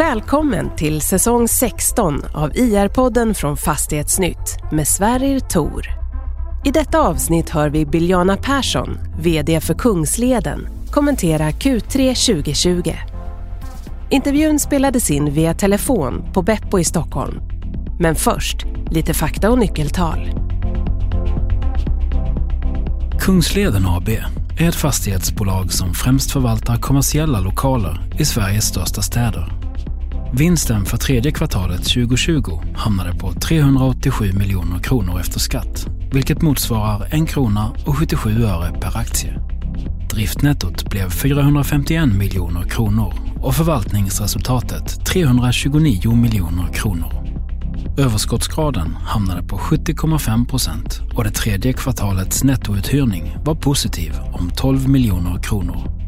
Välkommen till säsong 16 av IR-podden från Fastighetsnytt med Sverrir Tor. I detta avsnitt hör vi Biljana Persson, VD för Kungsleden, kommentera Q3 2020. Intervjun spelades in via telefon på Beppo i Stockholm. Men först, lite fakta och nyckeltal. Kungsleden AB är ett fastighetsbolag som främst förvaltar kommersiella lokaler i Sveriges största städer. Vinsten för tredje kvartalet 2020 hamnade på 387 miljoner kronor efter skatt, vilket motsvarar 1 krona och 77 öre per aktie. Driftnettot blev 451 miljoner kronor och förvaltningsresultatet 329 miljoner kronor. Överskottsgraden hamnade på 70,5 procent och det tredje kvartalets nettouthyrning var positiv om 12 miljoner kronor.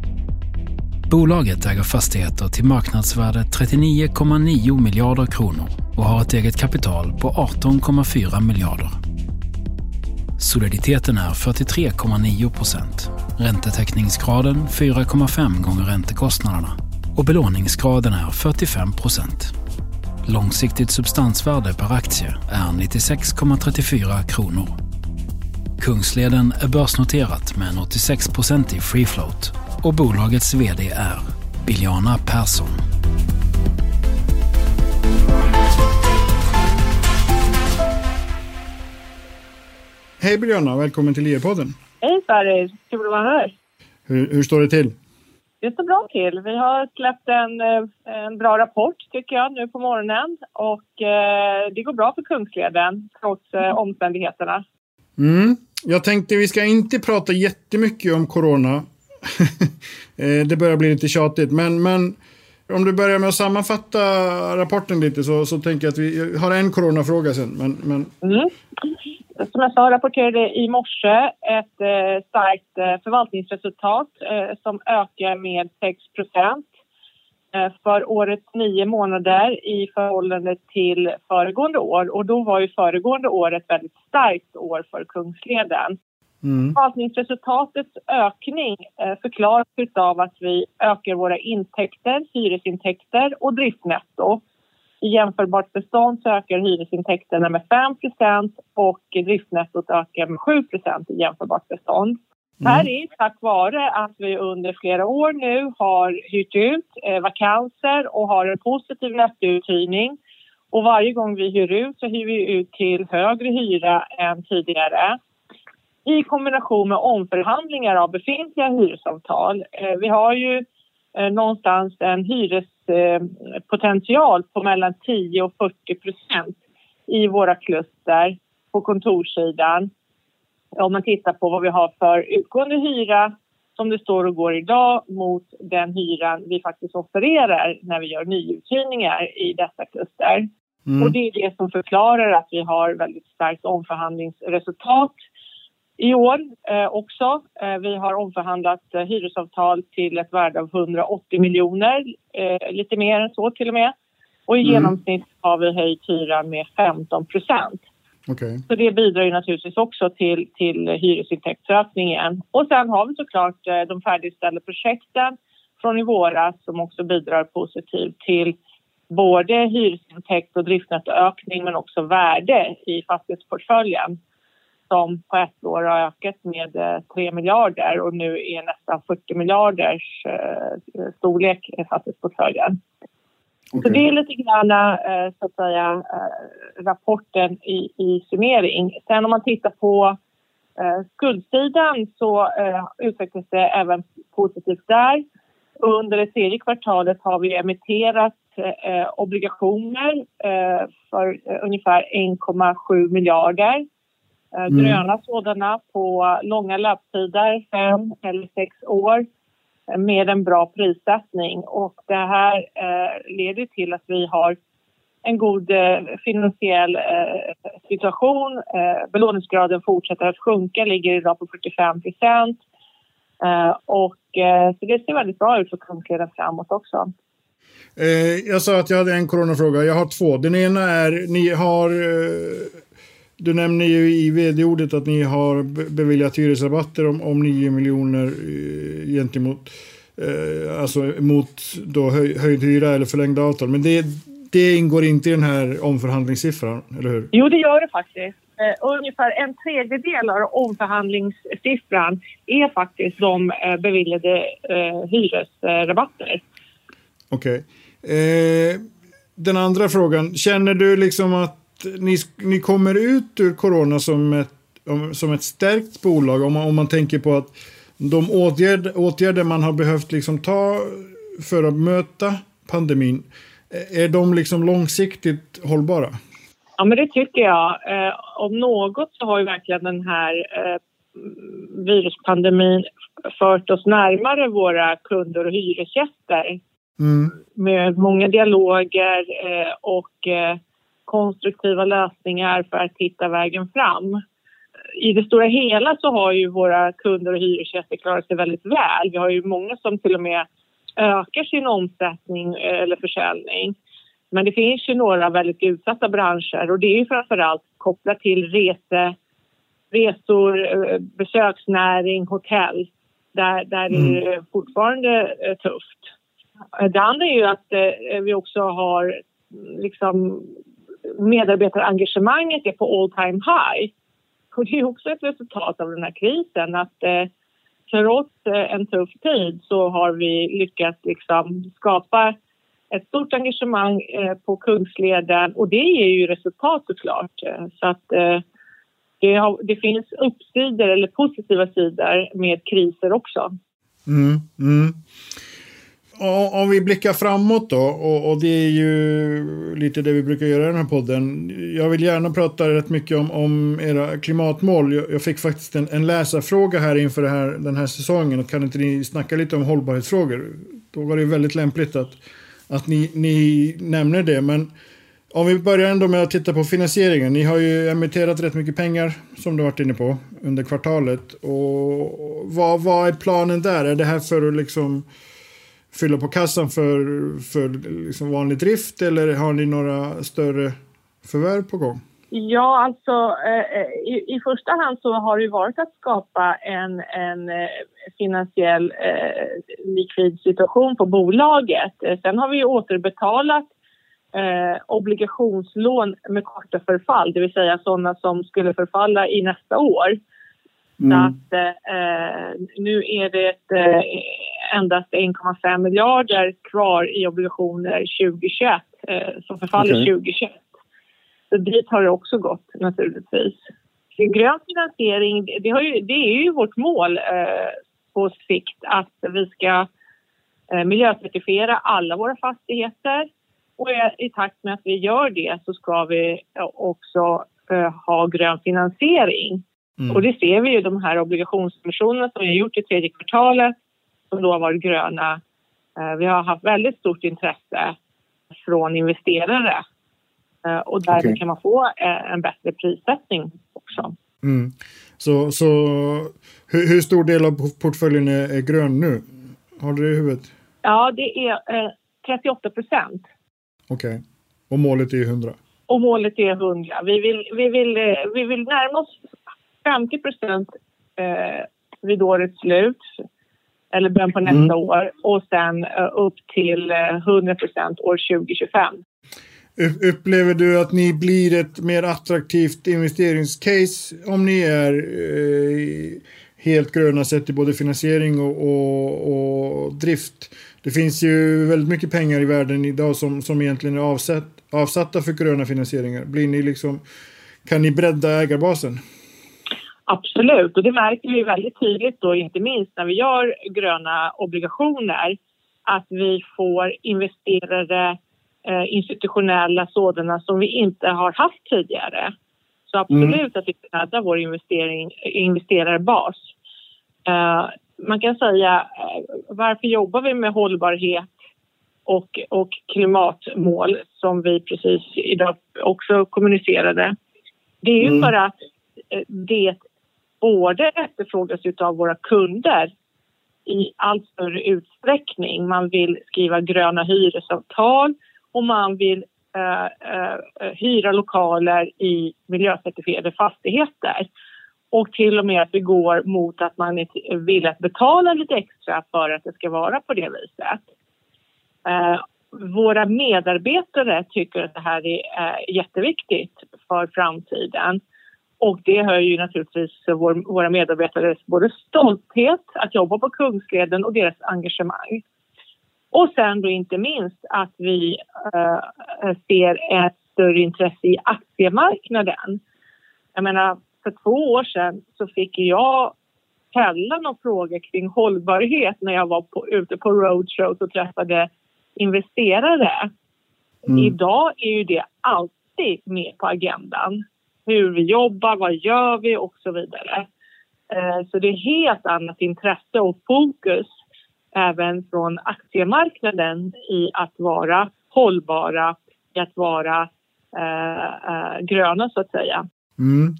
Bolaget äger fastigheter till marknadsvärde 39,9 miljarder kronor och har ett eget kapital på 18,4 miljarder. Soliditeten är 43,9 procent, räntetäckningsgraden 4,5 gånger räntekostnaderna och belåningsgraden är 45 procent. Långsiktigt substansvärde per aktie är 96,34 kronor. Kungsleden är börsnoterat med en 86% i free float och bolagets VD är Biljana Persson. Hej Biljana, välkommen till IR-podden. Hej Sverrir, kul att vara här. Hur, hur står det till? Det står bra till. Vi har släppt en, eh, en bra rapport tycker jag nu på morgonen och eh, det går bra för Kungsleden trots eh, omständigheterna. Mm. Jag tänkte vi ska inte prata jättemycket om corona Eh, det börjar bli lite tjatigt, men, men om du börjar med att sammanfatta rapporten lite så, så tänker jag att vi har en coronafråga sen. Men, men... Mm. Som jag sa rapporterade i morse ett eh, starkt eh, förvaltningsresultat eh, som ökar med 6 eh, för årets nio månader i förhållande till föregående år. Och då var ju föregående år ett väldigt starkt år för Kungsleden. Mm. Förvaltningsresultatets ökning eh, förklaras av att vi ökar våra intäkter, hyresintäkter och driftnetto. I jämförbart bestånd så ökar hyresintäkterna med 5% och driftnettot ökar med 7 i jämförbart bestånd. Mm. Här är tack vare att vi under flera år nu har hyrt ut eh, vakanser och har en positiv nettouthyrning. Och varje gång vi hyr ut så hyr vi ut till högre hyra än tidigare i kombination med omförhandlingar av befintliga hyresavtal. Eh, vi har ju eh, någonstans en hyrespotential på mellan 10 och 40 procent i våra kluster på kontorssidan. Om man tittar på vad vi har för utgående hyra som det står och går idag mot den hyran vi faktiskt offererar när vi gör nyuthyrningar i dessa kluster. Mm. Och det är det som förklarar att vi har väldigt starkt omförhandlingsresultat i år eh, också. Eh, vi har omförhandlat eh, hyresavtal till ett värde av 180 miljoner, eh, lite mer än så till och med. Och i mm. genomsnitt har vi höjt hyran med 15 procent. Okay. Så det bidrar ju naturligtvis också till, till hyresintäktsökningen. Och sen har vi såklart de färdigställda projekten från i våras som också bidrar positivt till både hyresintäkt och driftnettoökning men också värde i fastighetsportföljen som på ett år har ökat med 3 eh, miljarder och nu är nästan 40 miljarders eh, storlek i fastighetsportföljen. Okay. Så det är lite grann eh, så att säga rapporten i, i summering. Sen om man tittar på skuldsidan så utvecklas det även positivt där. Under det tredje kvartalet har vi emitterat obligationer för ungefär 1,7 miljarder mm. gröna sådana på långa löptider, fem eller sex år eh, med en bra prissättning. Och det här eh, leder till att vi har en god eh, finansiell eh, situation. Eh, belåningsgraden fortsätter att sjunka, ligger idag på 45 procent. och så det ser väldigt bra ut för Kungsleden framåt också. jag sa att jag hade en coronafråga. Jag har två. Den ena är, ni har du nämner ju i vd-ordet att ni har beviljat hyresrabatter om, om 9 miljoner eh, gentemot eh, alltså mot då höj, höjd hyra eller förlängda avtal. Men det, det ingår inte i den här omförhandlingssiffran, eller hur? Jo, det gör det faktiskt. Eh, ungefär en tredjedel av omförhandlingssiffran är faktiskt de eh, beviljade hyresrabatter. Okej. Okay. Eh, den andra frågan. Känner du liksom att ni, ni kommer ut ur corona som ett, som ett stärkt bolag? Om man, om man tänker på att de åtgärd, åtgärder man har behövt liksom ta för att möta pandemin, är de liksom långsiktigt hållbara? Ja, men det tycker jag. Eh, om något så har ju verkligen den här eh, viruspandemin fört oss närmare våra kunder och hyresgäster. Mm. Med många dialoger eh, och eh, konstruktiva lösningar för att hitta vägen fram. I det stora hela så har ju våra kunder och hyresgäster klarat sig väldigt väl. Vi har ju många som till och med ökar sin omsättning eh, eller försäljning. Men det finns ju några väldigt utsatta branscher och det är ju framförallt kopplat till rese, resor, eh, besöksnäring, hotell där, där mm. det är fortfarande eh, tufft. Det andra är ju att vi också har liksom medarbetarengagemanget är på all time high. Och det är också ett resultat av den här krisen att eh, trots eh, en tuff tid så har vi lyckats liksom skapa ett stort engagemang eh, på Kungsleden och det ger ju resultat såklart. Eh, så att eh, det, har, det, finns uppsidor eller positiva sidor med kriser också. Mm, mm. Om vi blickar framåt då, och, och, det är ju lite det vi brukar göra i den här podden. Jag vill gärna prata rätt mycket om, om era klimatmål. Jag, jag fick faktiskt en, en läsarfråga här inför här, den här säsongen. Och kan inte ni snacka lite om hållbarhetsfrågor? Då var det väldigt lämpligt att, att ni, ni nämner det. Men om vi börjar ändå med att titta på finansieringen. Ni har ju emitterat rätt mycket pengar som du varit inne på under kvartalet. Och vad, vad är planen där? Är det här för att liksom fylla på kassan för, för liksom vanlig drift eller har ni några större förvärv på gång? Ja, alltså eh, i, i, första hand så har det varit att skapa en, en eh, finansiell eh, likvid situation på bolaget. Eh, sen har vi återbetalat eh, obligationslån med korta förfall, det vill säga sådana som skulle förfalla i nästa år. Mm. Så att eh, nu är det ett, endast 1,5 miljarder kvar i obligationer 2021 som förfaller okay. 2021. Så dit har det också gått naturligtvis. Grön finansiering, det, ju, det är ju vårt mål eh, på sikt att vi ska eh, miljöcertifiera alla våra fastigheter och i takt med att vi gör det så ska vi också eh, ha grön finansiering. Mm. Och det ser vi ju de här obligationsemissionerna som vi har gjort i tredje kvartalet som då har varit gröna. Eh, vi har haft väldigt stort intresse från investerare Eh, och därmed okay. kan man få eh, en bättre prissättning också. Mm. Så, så hur, hur, stor del av portföljen är, är, grön nu? Har du det i huvudet? Ja, det är eh, 38 procent. Okej. Okay. Och målet är 100? Och målet är 100. Vi vill, vi vill, vi vill närma oss 50 procent eh, vid årets slut eller början på nästa mm. år och sen eh, upp till 100 procent år 2025. Upplever du att ni blir ett mer attraktivt investeringscase om ni är eh, helt gröna sett i både finansiering och, och, och, drift? Det finns ju väldigt mycket pengar i världen idag som, som egentligen är avsatt, avsatta för gröna finansieringar. Blir ni liksom, kan ni bredda ägarbasen? Absolut, och det märker vi väldigt tydligt då, inte minst när vi gör gröna obligationer, att vi får investerare eh, institutionella sådana som vi inte har haft tidigare. Så absolut mm. att vi breddar vår investering, investerarbas. Eh, man kan säga eh, varför jobbar vi med hållbarhet och, och klimatmål som vi precis idag också kommunicerade. Det är ju mm. för att eh, det både efterfrågas av våra kunder i allt större utsträckning. Man vill skriva gröna hyresavtal och man vill eh, eh, hyra lokaler i miljöcertifierade fastigheter. och till och med att vi går mot att man vill att betala lite extra för att det ska vara på det viset. Eh, våra medarbetare tycker att det här är eh, jätteviktigt för framtiden. Och det höjer ju naturligtvis vår, våra medarbetares både stolthet att jobba på Kungsleden och deras engagemang. Och sen då inte minst att vi uh, ser ett större intresse i aktiemarknaden. Jag menar, för två år sedan så fick jag ställa någon fråga kring hållbarhet när jag var på, ute på roadshows och träffade investerare. Mm. Idag är ju det alltid med på agendan. Hur vi jobbar, vad gör vi och så vidare. Eh, så det är helt annat intresse och fokus även från aktiemarknaden i att vara hållbara, i att vara eh, eh, gröna så att säga. Mm.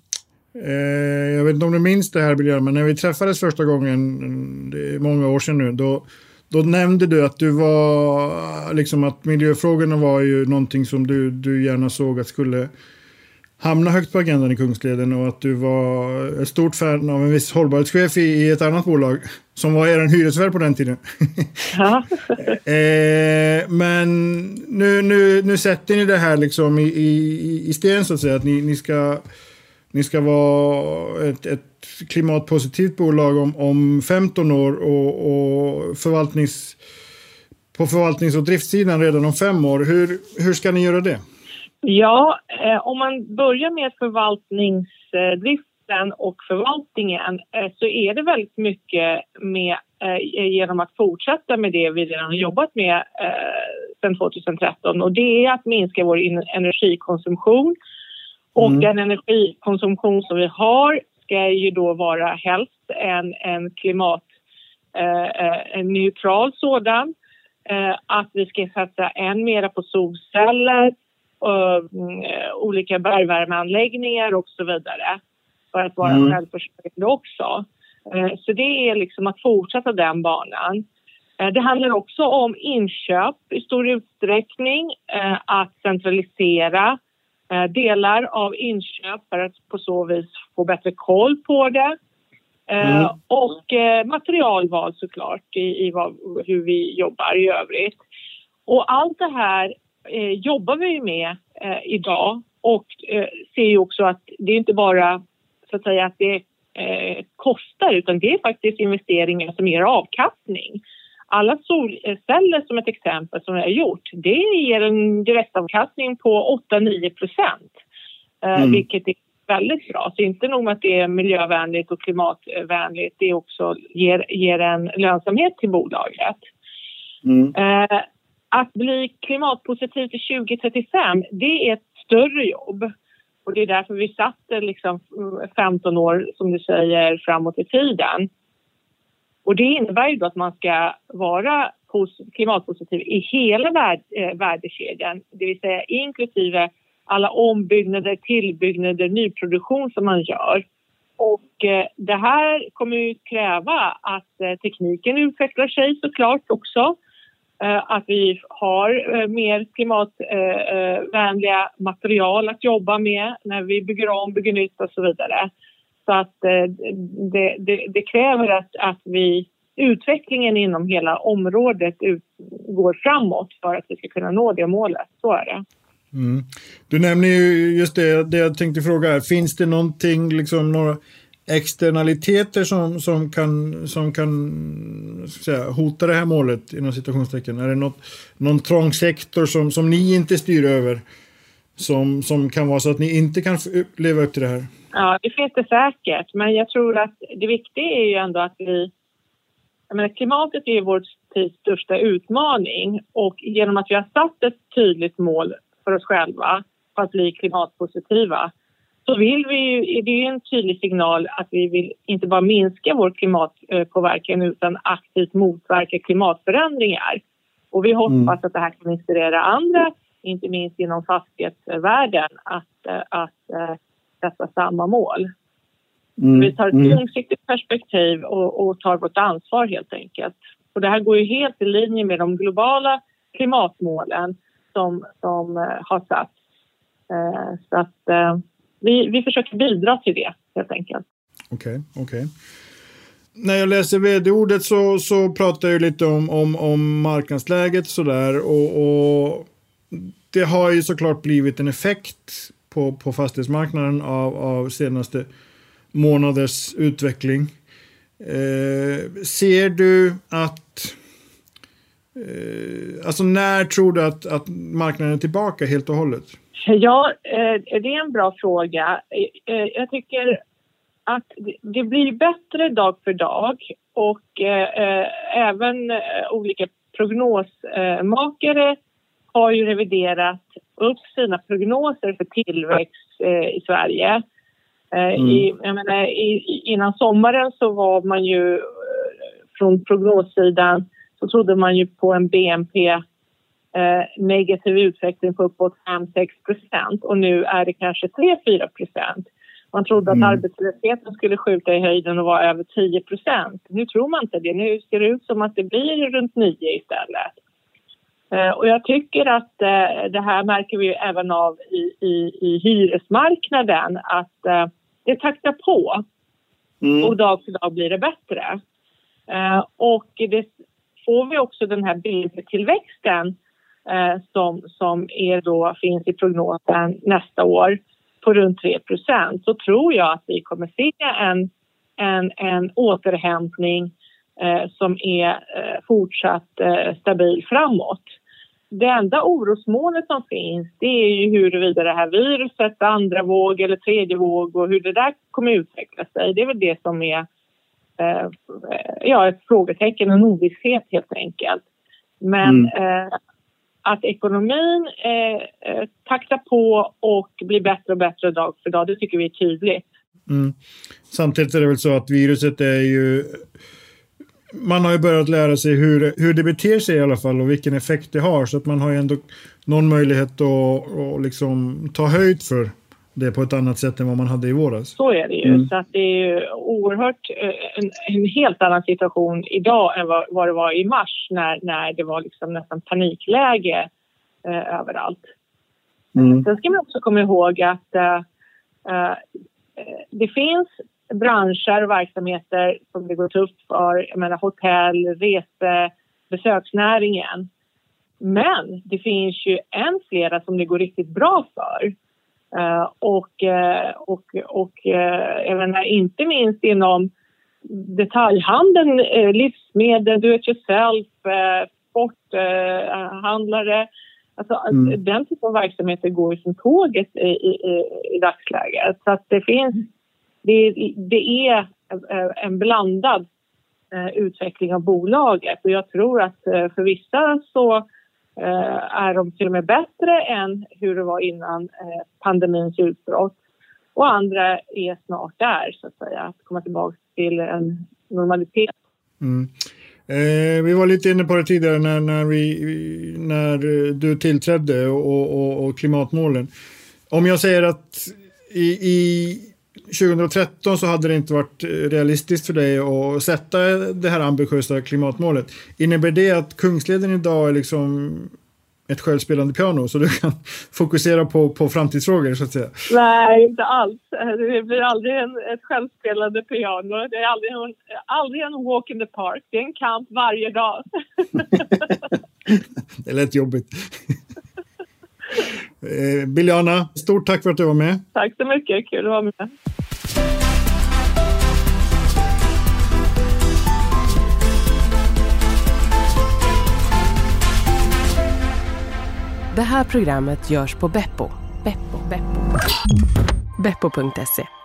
Eh, jag vet inte om du minns det här Björn, men när vi träffades första gången, mm, det är många år sedan nu, då, då nämnde du att du var, liksom att miljöfrågorna var ju någonting som du, du gärna såg att skulle hamna högt på agendan i Kungsleden och att du var ett stort fan av en viss hållbarhetschef i, i ett annat bolag som var er hyresvärd på den tiden. Ja. eh, men nu, nu, nu sätter ni det här liksom i, i, i sten så att säga, att ni, ni ska ni ska vara ett, ett klimatpositivt bolag om, om 15 år och, och förvaltnings, på förvaltnings och driftssidan redan om fem år. Hur, hur ska ni göra det? Ja, eh, om man börjar med förvaltningsdriften och förvaltningen eh, så är det väldigt mycket med, eh, genom att fortsätta med det vi redan har jobbat med eh, sedan 2013 och det är att minska vår energikonsumtion och mm. den energikonsumtion som vi har ska ju då vara helst en, en klimatneutral eh, sådan. Eh, att vi ska satsa än mera på solceller, och, eh, olika bergvärmeanläggningar och så vidare för att vara mm. självförsörjande också. Eh, så det är liksom att fortsätta den banan. Eh, det handlar också om inköp i stor utsträckning, att centralisera delar av inköp för att på så vis få bättre koll på det. Mm. Och materialval såklart i, i vad, hur vi jobbar i övrigt. Och allt det här eh, jobbar vi med eh, idag och eh, ser ju också att det är inte bara så att säga att det kostar utan det är faktiskt investeringar som ger avkastning alla solceller som ett exempel som vi har gjort, det ger en direktavkastning på 8-9 procent. Eh, mm. Vilket är väldigt bra. Så inte nog med att det är miljövänligt och klimatvänligt, det också ger, ger en lönsamhet till bolaget. Mm. Eh, att bli klimatpositiv till 2035, det är ett större jobb. Och det är därför vi satte liksom 15 år, som du säger, framåt i tiden. Och det innebär ju då att man ska vara klimatpositiv i hela eh, värdekedjan, det vill säga inklusive alla ombyggnader, tillbyggnader, nyproduktion som man gör. Och eh, det här kommer ju kräva att eh, tekniken utvecklar sig såklart också. Eh, att vi har eh, mer klimatvänliga eh, material att jobba med när vi bygger om, bygger nytt och så vidare. Så att det, det, det, kräver att, att vi utvecklingen inom hela området ut, går framåt för att vi ska kunna nå det målet. Så är det. Mm. Du nämner ju just det, det jag tänkte fråga här. Finns det någonting, liksom några externaliteter som, som kan, som kan säga, hota det här målet inom citationstecken? Är det något, någon trång sektor som, som ni inte styr över? Som, som kan vara så att ni inte kan leva upp till det här? Ja, det finns det säkert. Men jag tror att det viktiga är ju ändå att vi... Jag menar, klimatet är vår tids största utmaning och genom att vi har satt ett tydligt mål för oss själva för att bli klimatpositiva så vill vi ju, det är en tydlig signal att vi vill inte bara minska vår klimatpåverkan utan aktivt motverka klimatförändringar. Och vi hoppas mm. att det här kan inspirera andra, inte minst inom fastighetsvärlden, att, att sätta samma mål. Mm. Vi tar ett mm. långsiktigt perspektiv och, och, tar vårt ansvar helt enkelt. Och det här går ju helt i linje med de globala klimatmålen som, som uh, har satts. Uh, så att uh, vi, vi försöker bidra till det helt enkelt. okej, okay. Okay. När jag läser vd-ordet så, så pratar jag lite om, om, om marknadsläget sådär och, och det har ju såklart blivit en effekt på, på fastighetsmarknaden av, av senaste månaders utveckling. Eh, ser du att Eh, alltså när tror du att, att marknaden är tillbaka helt och hållet? Ja, eh, det är en bra fråga. Eh, jag tycker att det blir bättre dag för dag och även olika prognosmakare har ju reviderat upp sina prognoser för tillväxt i Sverige. Mm. I, menar, innan sommaren så var man ju från prognossidan så trodde man ju på en BNP eh, negativ utveckling på uppåt 5-6 procent och nu är det kanske 3-4 procent. Man trodde att mm. arbetslösheten skulle skjuta i höjden och vara över 10 procent. Nu tror man inte det. Nu ser det ut som att det blir runt 9 istället. Eh, och jag tycker att eh, det här märker vi även av i, i, i hyresmarknaden att det taktar på mm. och dag för dag blir det bättre. Och det får vi också den här BNP-tillväxten eh, som, som är då, finns i prognosen nästa år på runt 3% så tror jag att vi kommer se en, en, en återhämtning eh, som är eh, fortsatt eh, stabil framåt. Det enda orosmålet som finns det är ju huruvida det här viruset, andra våg eller tredje våg och hur det där kommer utveckla sig. Det är väl det som är eh, ja, ett frågetecken, en ovisshet helt enkelt. Men mm. eh, att ekonomin eh, eh, taktar på och blir bättre och bättre dag för dag, det tycker vi är tydligt. Mm. Samtidigt är det väl så att viruset är ju... Man har ju börjat lära sig hur, hur det beter sig i alla fall och vilken effekt det har. Så att man har ju ändå någon möjlighet att, att liksom ta höjd för det på ett annat sätt än vad man hade i våras. Så är det ju. Mm. Så att det är ju oerhört eh, en, en, helt annan situation idag än vad, vad, det var i mars när, när det var liksom nästan panikläge eh, överallt. Mm. Sen ska man också komma ihåg att eh, eh, det finns branscher och verksamheter som det går tufft för. Jag menar hotell, rese, besöksnäringen. Men det finns ju än flera som det går riktigt bra för. Uh, och, uh, och, och uh, jag menar, inte minst inom detaljhandeln, livsmedel, do it yourself, sporthandlare. Alltså, mm. Den typen av verksamheter går ju som tåget i, i, i dagsläget. Så det finns... Det, det är en blandad utveckling av bolaget och jag tror att för vissa så Eh, Eh, är de till och med bättre än hur det var innan eh, pandemins utbrott. Och andra är snart där, så att säga, att komma tillbaka till en normalitet. Mm. Eh, vi var lite inne på det tidigare när, när, vi, när eh, du tillträdde och, och, och klimatmålen. Om jag säger att i, i 2013 så hade det inte varit realistiskt för dig att sätta det här ambitiösa klimatmålet. Innebär det att Kungsleden idag är liksom ett självspelande piano så du kan fokusera på, på framtidsfrågor så att säga? Nej, inte alls. Det blir aldrig en, ett självspelande piano. Det är aldrig en, aldrig en walk in the park. Det är en kamp varje dag. det lät jobbigt. Eh, Biljana, stort tack för att du var med. Tack så mycket, kul att vara med. Det här programmet görs på Beppo. Beppo. Beppo. Beppo.se